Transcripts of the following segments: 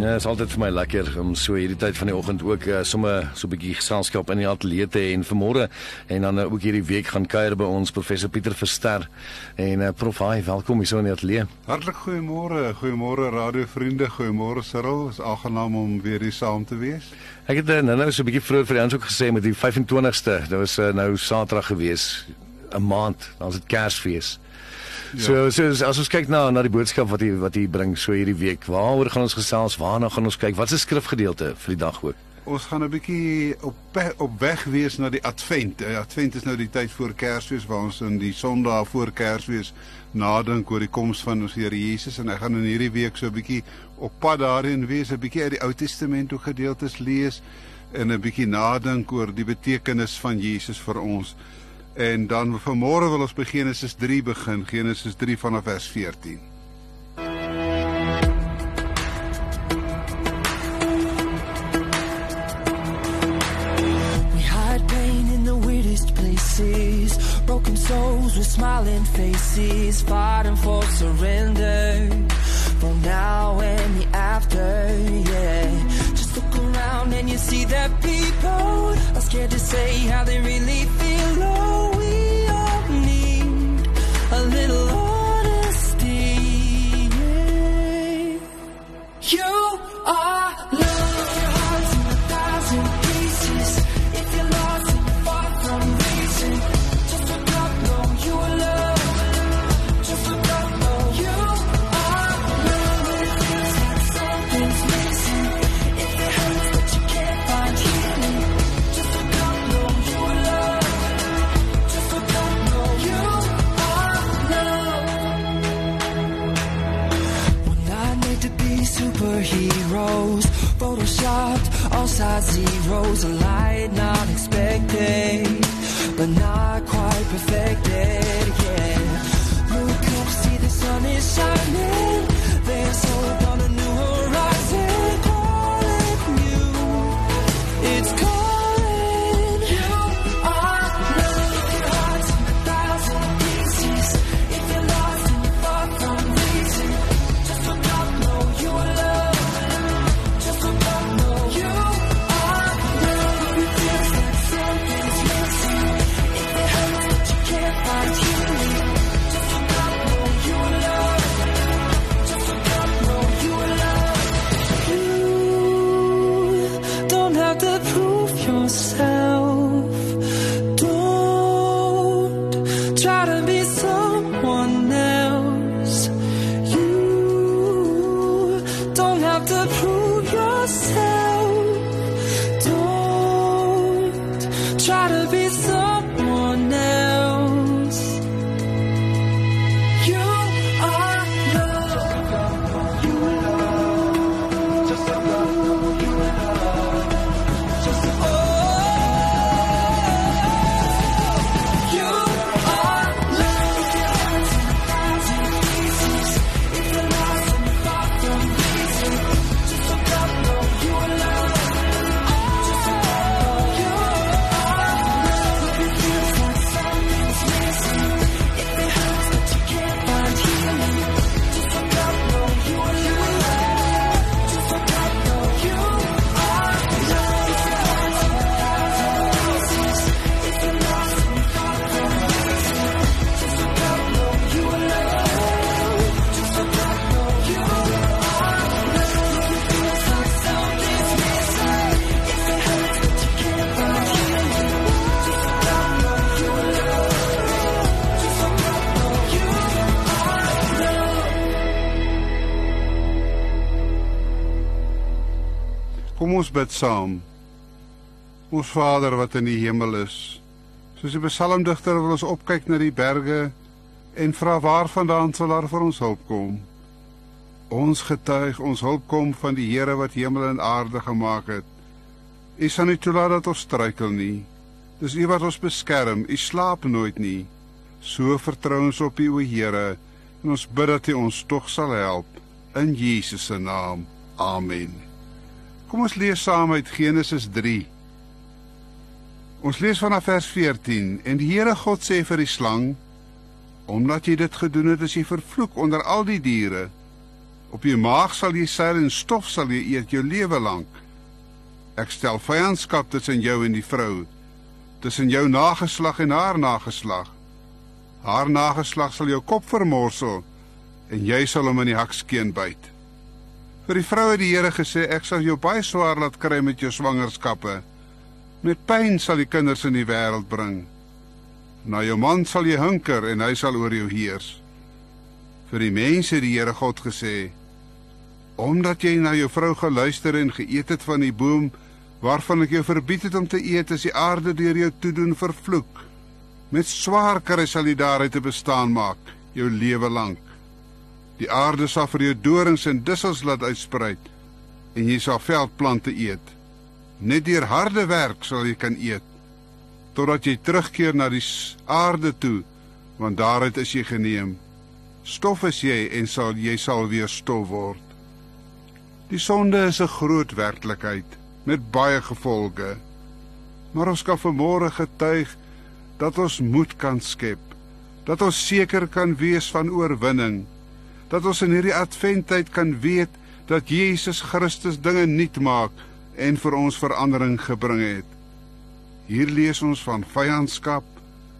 Ja, dit is altyd vir my lekker om so hierdie tyd van die oggend ook uh, sommer so 'n bietjie geselskap in die ateljee te hê en vanmôre en dan uh, ook hierdie week gaan kuier by ons professor Pieter Verster en uh, prof hi, welkom hier so in die ateljee. Hartlik goeiemôre, goeiemôre radiovriende, goeiemôre Cyril, is aangenaam om weer hier saam te wees. Ek het uh, nou nou so 'n bietjie vroeër vir die ons ook gesê met die 25ste, dit was uh, nou Saterdag gewees, 'n maand, dan is dit Kersfees. Ja. So so as ons kyk na na die boodskap wat hy wat hy bring so hierdie week, waaroor gaan ons gesels? Waarna gaan ons kyk? Wat is die skrifgedeelte vir die dag ook? Ons gaan 'n bietjie op op weg wees na die Advent. Die Advent is nou die tyd voor Kersfees waar ons in die Sondag voor Kersfees nadink oor die koms van ons Here Jesus en ek gaan in hierdie week so 'n bietjie op pad daarin wees, 'n bietjie uit die Ou Testament ook gedeeltes lees en 'n bietjie nadink oor die betekenis van Jesus vir ons. En dan vanmôre wil ons by Genesis 3 begin, Genesis 3 vanaf vers 14. We hide pain in the weirdest places. Broken souls with smiling faces, fighting for surrender. For now and the after, yeah. Just look around and you see that people are scared to say how they really feel. Superheroes. Photoshopped, all size zeros. A light not expected, but not quite perfected. Yeah. Look up, see the sun is shining. There's hope ons bid saam. Ons Vader wat in die hemel is. Soos die psalmdigter wil ons opkyk na die berge en vra waarvandaan sal daar vir ons hulp kom. Ons getuig ons hulp kom van die Here wat hemel en aarde gemaak het. U sal nie toelaat dat ons struikel nie. Dis U wat ons beskerm. U slaap nooit nie. So vertrou ons op U, o Here, en ons bid dat U ons tog sal help in Jesus se naam. Amen. Kom ons lees saam uit Genesis 3. Ons lees vanaf vers 14 en die Here God sê vir die slang: Omdat jy dit gedoen het, is jy vervloek onder al die diere. Op jou maag sal jy seil en stof sal jy eet jou lewe lank. Ek stel vyandskap tussen jou en die vrou, tussen jou nageslag en haar nageslag. Haar nageslag sal jou kop vermorsel en jy sal hom in die hakskeen byt. Vir die vrou het die Here gesê ek sal jou baie swaar laat kry met jou swangerskappe. Met pyn sal die kinders in die wêreld bring. Na jou man sal jy hunker en hy sal oor jou heers. Vir die mense het die Here God gesê: Omdat jy na jou vrou geluister en geëet het van die boom waarvan ek jou verbied het om te eet, is die aarde deur jou toedoen vervloek. Met swaar kry sal jy daaruit te bestaan maak jou lewe lank. Die aarde sal vir jou dorings en dussels laat uitsprei en jy sal veldplante eet. Net deur harde werk sal jy kan eet totdat jy terugkeer na die aarde toe, want daaruit is jy geneem. Stof is jy en sal jy sal weer stof word. Die sonde is 'n groot werklikheid met baie gevolge. Maar ons kan vanmôre getuig dat ons moed kan skep, dat ons seker kan wees van oorwinning dat ons in hierdie adventtyd kan weet dat Jesus Christus dinge nuut maak en vir ons verandering gebring het. Hier lees ons van vyandskap,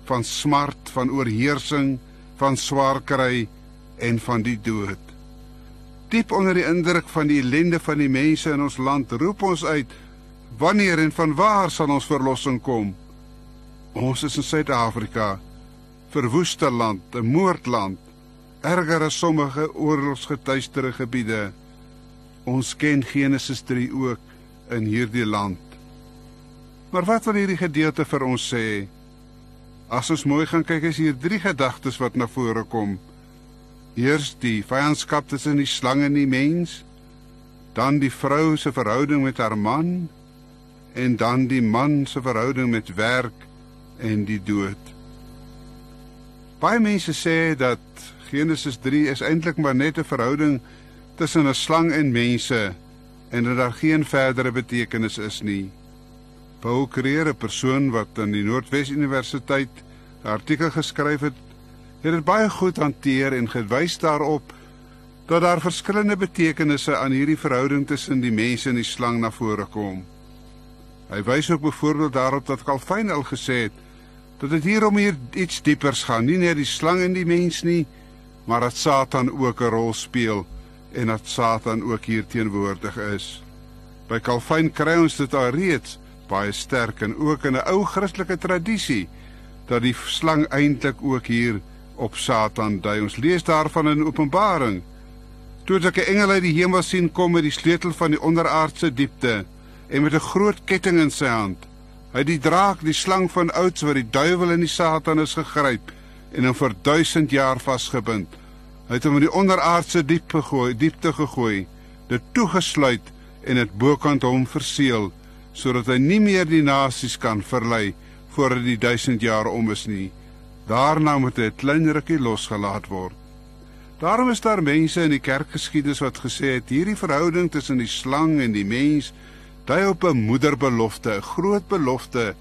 van smart, van oorheersing, van swaar kry en van die dood. Diep onder die indruk van die ellende van die mense in ons land, roep ons uit: Wanneer en van waar sal ons verlossing kom? Ons is in Suid-Afrika, verwoeste land, 'n moordland erger as sommige oorlogsgetuistere gebiede. Ons ken Genesis 3 ook in hierdie land. Maar wat wil hierdie gedeelte vir ons sê? As ons mooi gaan kyk, is hier drie gedagtes wat na vore kom. Eers die vyandskap tussen die slang en die mens, dan die vrou se verhouding met haar man en dan die man se verhouding met werk en die dood. Baie mense sê dat Genesis 3 is eintlik maar net 'n verhouding tussen 'n slang en mense en dat daar geen verdere betekenis is nie. Paul Creer, 'n persoon wat aan die Noordwes Universiteit 'n artikel geskryf het, het dit baie goed hanteer en gewys daarop dat daar verskillende betekenisse aan hierdie verhouding tussen die mense en die slang na vore kom. Hy wys ook byvoorbeeld daarop dat Calvin al gesê het dat dit hier om hier iets diepers gaan, nie net die slang en die mens nie, maar dat Satan ook 'n rol speel en dat Satan ook hier teenwoordig is. By Calvin kry ons dit al reeds baie sterk en ook in 'n ou Christelike tradisie dat die slang eintlik ook hier op Satan dui. Ons lees daarvan in Openbaring. Toe ek 'n engel uit die hemel sien kom met die sleutel van die onderaardse diepte en met 'n groot ketting in sy hand. Hy het die draak, die slang van ouds wat die duiwel en die Satan is gegryp en hom vir 1000 jaar vasgebind. Hy het hom in die onderaardse diep gegooi, diepte gegooi, dit toegesluit en dit bokant hom verseël sodat hy nie meer die nasies kan verlei voordat die 1000 jaar om is nie. Daarna moet hy 'n klein rukkie losgelaat word. Daarom is daar mense in die kerkgeskiedenis wat gesê het hierdie verhouding tussen die slang en die mens dui op 'n moederbelofte, 'n groot belofte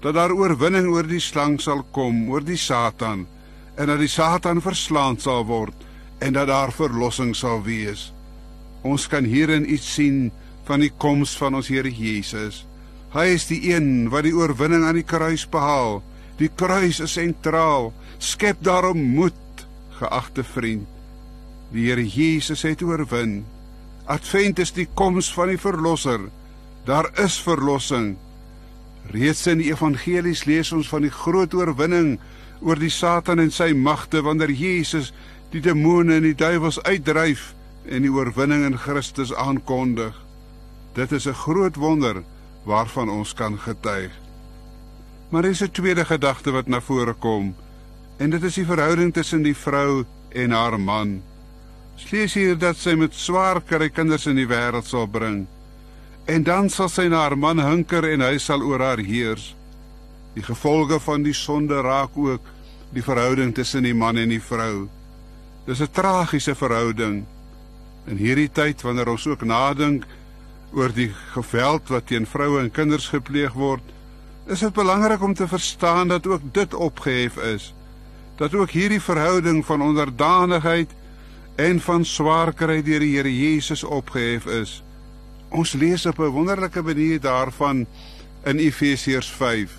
dat daar oorwinning oor die slang sal kom, oor die Satan, en dat die Satan verslaan sal word en dat daar verlossing sal wees. Ons kan hierin iets sien van die koms van ons Here Jesus. Hy is die een wat die oorwinning aan die kruis behaal. Die kruis is sentraal. Skep daarom moed, geagte vriend. Die Here Jesus het oorwin. Advent is die koms van die verlosser. Daar is verlossing. Reeds in die evangelies lees ons van die groot oorwinning oor die Satan en sy magte wanneer Jesus die demone en die duiwels uitdryf en die oorwinning in Christus aankondig. Dit is 'n groot wonder waarvan ons kan getuig. Maar er is 'n tweede gedagte wat na vore kom en dit is die verhouding tussen die vrou en haar man. Ons lees hier dat sy met swaar kry kinders in die wêreld sal bring. En dan sal sy na haar man hunker en hy sal oor haar heers. Die gevolge van die sonde raak ook die verhouding tussen die man en die vrou. Dis 'n tragiese verhouding. In hierdie tyd wanneer ons ook nadink oor die geweld wat teen vroue en kinders gepleeg word, is dit belangrik om te verstaan dat ook dit opgehef is. Dat ook hierdie verhouding van onderdanigheid en van swaarkry deur die Here Jesus opgehef is. Ons lees op 'n wonderlike manier daarvan in Efesiërs 5.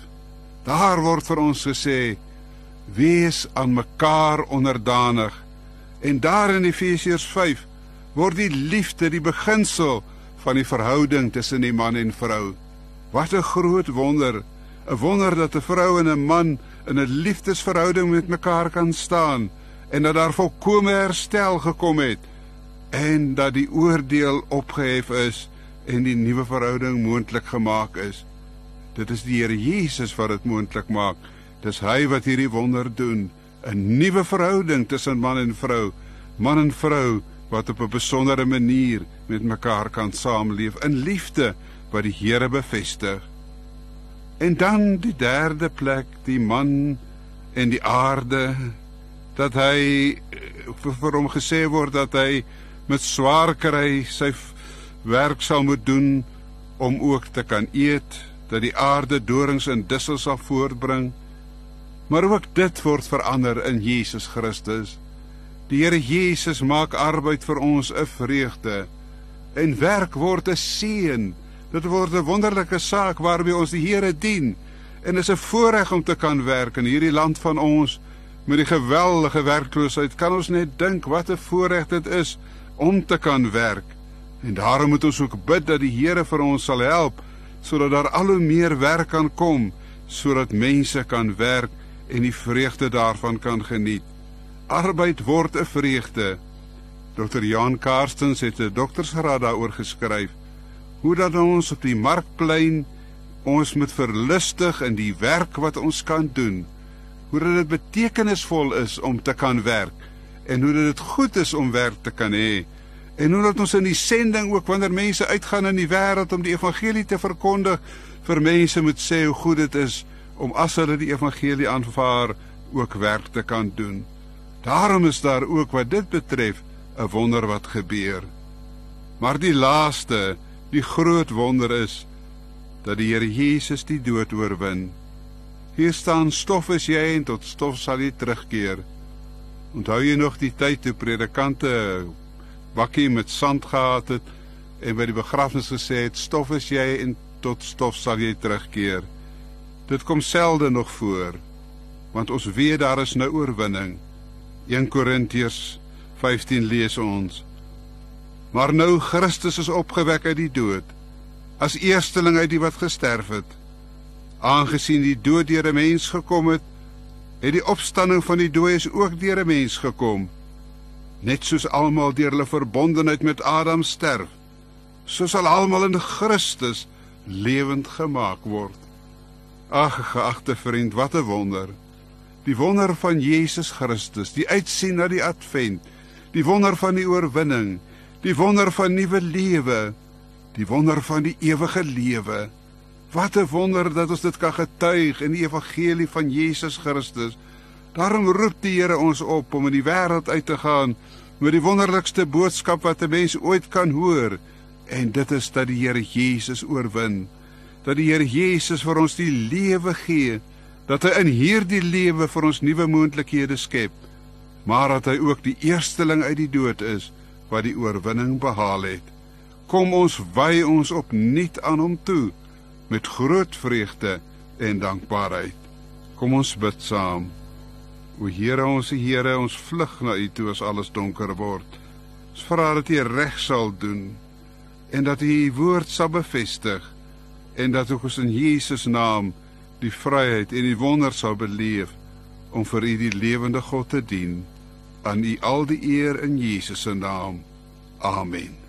Daar word vir ons gesê: "Wees aan mekaar onderdanig." En daar in Efesiërs 5 word die liefde die beginsel van die verhouding tussen die man en vrou. Wat 'n groot wonder 'n wonder dat 'n vrou en 'n man in 'n liefdesverhouding met mekaar kan staan en dat daar volkomme herstel gekom het en dat die oordeel opgehef is en die nuwe verhouding moontlik gemaak is. Dit is die Here Jesus wat dit moontlik maak. Dis hy wat hierdie wonder doen, 'n nuwe verhouding tussen man en vrou, man en vrou wat op 'n besondere manier met mekaar kan saamleef in liefde wat die Here bevestig. En dan die derde plek, die man en die aarde dat hy eh, vir, hom gesê word dat hy met swaar kry sy werk sal moet doen om ook te kan eet, dat die aarde dorings en dussels sal voortbring. Maar ook dit word verander in Jesus Christus. Die Here Jesus maak arbeid vir ons 'n vreugde en werk word 'n seën. Dit word 'n wonderlike saak waarmee ons die Here dien. En is 'n voorreg om te kan werk in hierdie land van ons met die geweldige werkloosheid. Kan ons net dink wat 'n voorreg dit is om te kan werk. En daarom moet ons ook bid dat die Here vir ons sal help sodat daar al hoe meer werk kan kom sodat mense kan werk en die vreugde daarvan kan geniet. Arbeid word 'n vreugde. Dr. Jan Karstens het 'n doktorsgraad daaroor geskryf hoe dat ons op die markplein ons moet verlustig in die werk wat ons kan doen. Hoe dat dit betekenisvol is om te kan werk en hoe dit goed is om werk te kan hê. En hoe dat ons in die sending ook wanneer mense uitgaan in die wêreld om die evangelie te verkondig, vir mense moet sê hoe goed dit is om as hulle die evangelie aanvaar ook werk te kan doen. Daarom is daar ook wat dit betref 'n wonder wat gebeur. Maar die laaste Die groot wonder is dat die Here Jesus die dood oorwin. Hier staan stof is jy en tot stof sal jy terugkeer. Onthou jy nog die tyd toe predikante bakkie met sand gehad het en by die begrafnis gesê het stof is jy en tot stof sal jy terugkeer. Dit kom selde nog voor want ons weet daar is nou oorwinning. 1 Korintiërs 15 lees ons Maar nou Christus is opgewek uit die dood as eersteling uit die wat gesterf het. Aangesien die dood deur 'n mens gekom het, het die opstanding van die dooies ook deur 'n mens gekom. Net soos almal deur hulle verbondenheid met Adam sterf, so sal almal in Christus lewend gemaak word. Ag geagte vriend, wat 'n wonder. Die wonder van Jesus Christus, die uitsien na die advent, die wonder van die oorwinning, die wonder van nuwe lewe, die wonder van die ewige lewe. Wat 'n wonder dat ons dit kan getuig in die evangelie van Jesus Christus. Daarom roep die Here ons op om in die wêreld uit te gaan met die wonderlikste boodskap wat 'n mens ooit kan hoor, en dit is dat die Here Jesus oorwin, dat die Here Jesus vir ons die lewe gee, dat hy in hierdie lewe vir ons nuwe moontlikhede skep, maar dat hy ook die eersteling uit die dood is wat die oorwinning behaal het. Kom ons wy ons opnuut aan hom toe met groot vreugde en dankbaarheid. Kom ons bid saam. O Here, ons Here, ons vlug na U toe as alles donker word. Ons vra dat U reg sal doen en dat U U woord sal bevestig en dat ons in Jesus naam die vryheid en die wonder sal beleef om vir U die lewende God te dien aan U al die eer in Jesus se naam. Amen.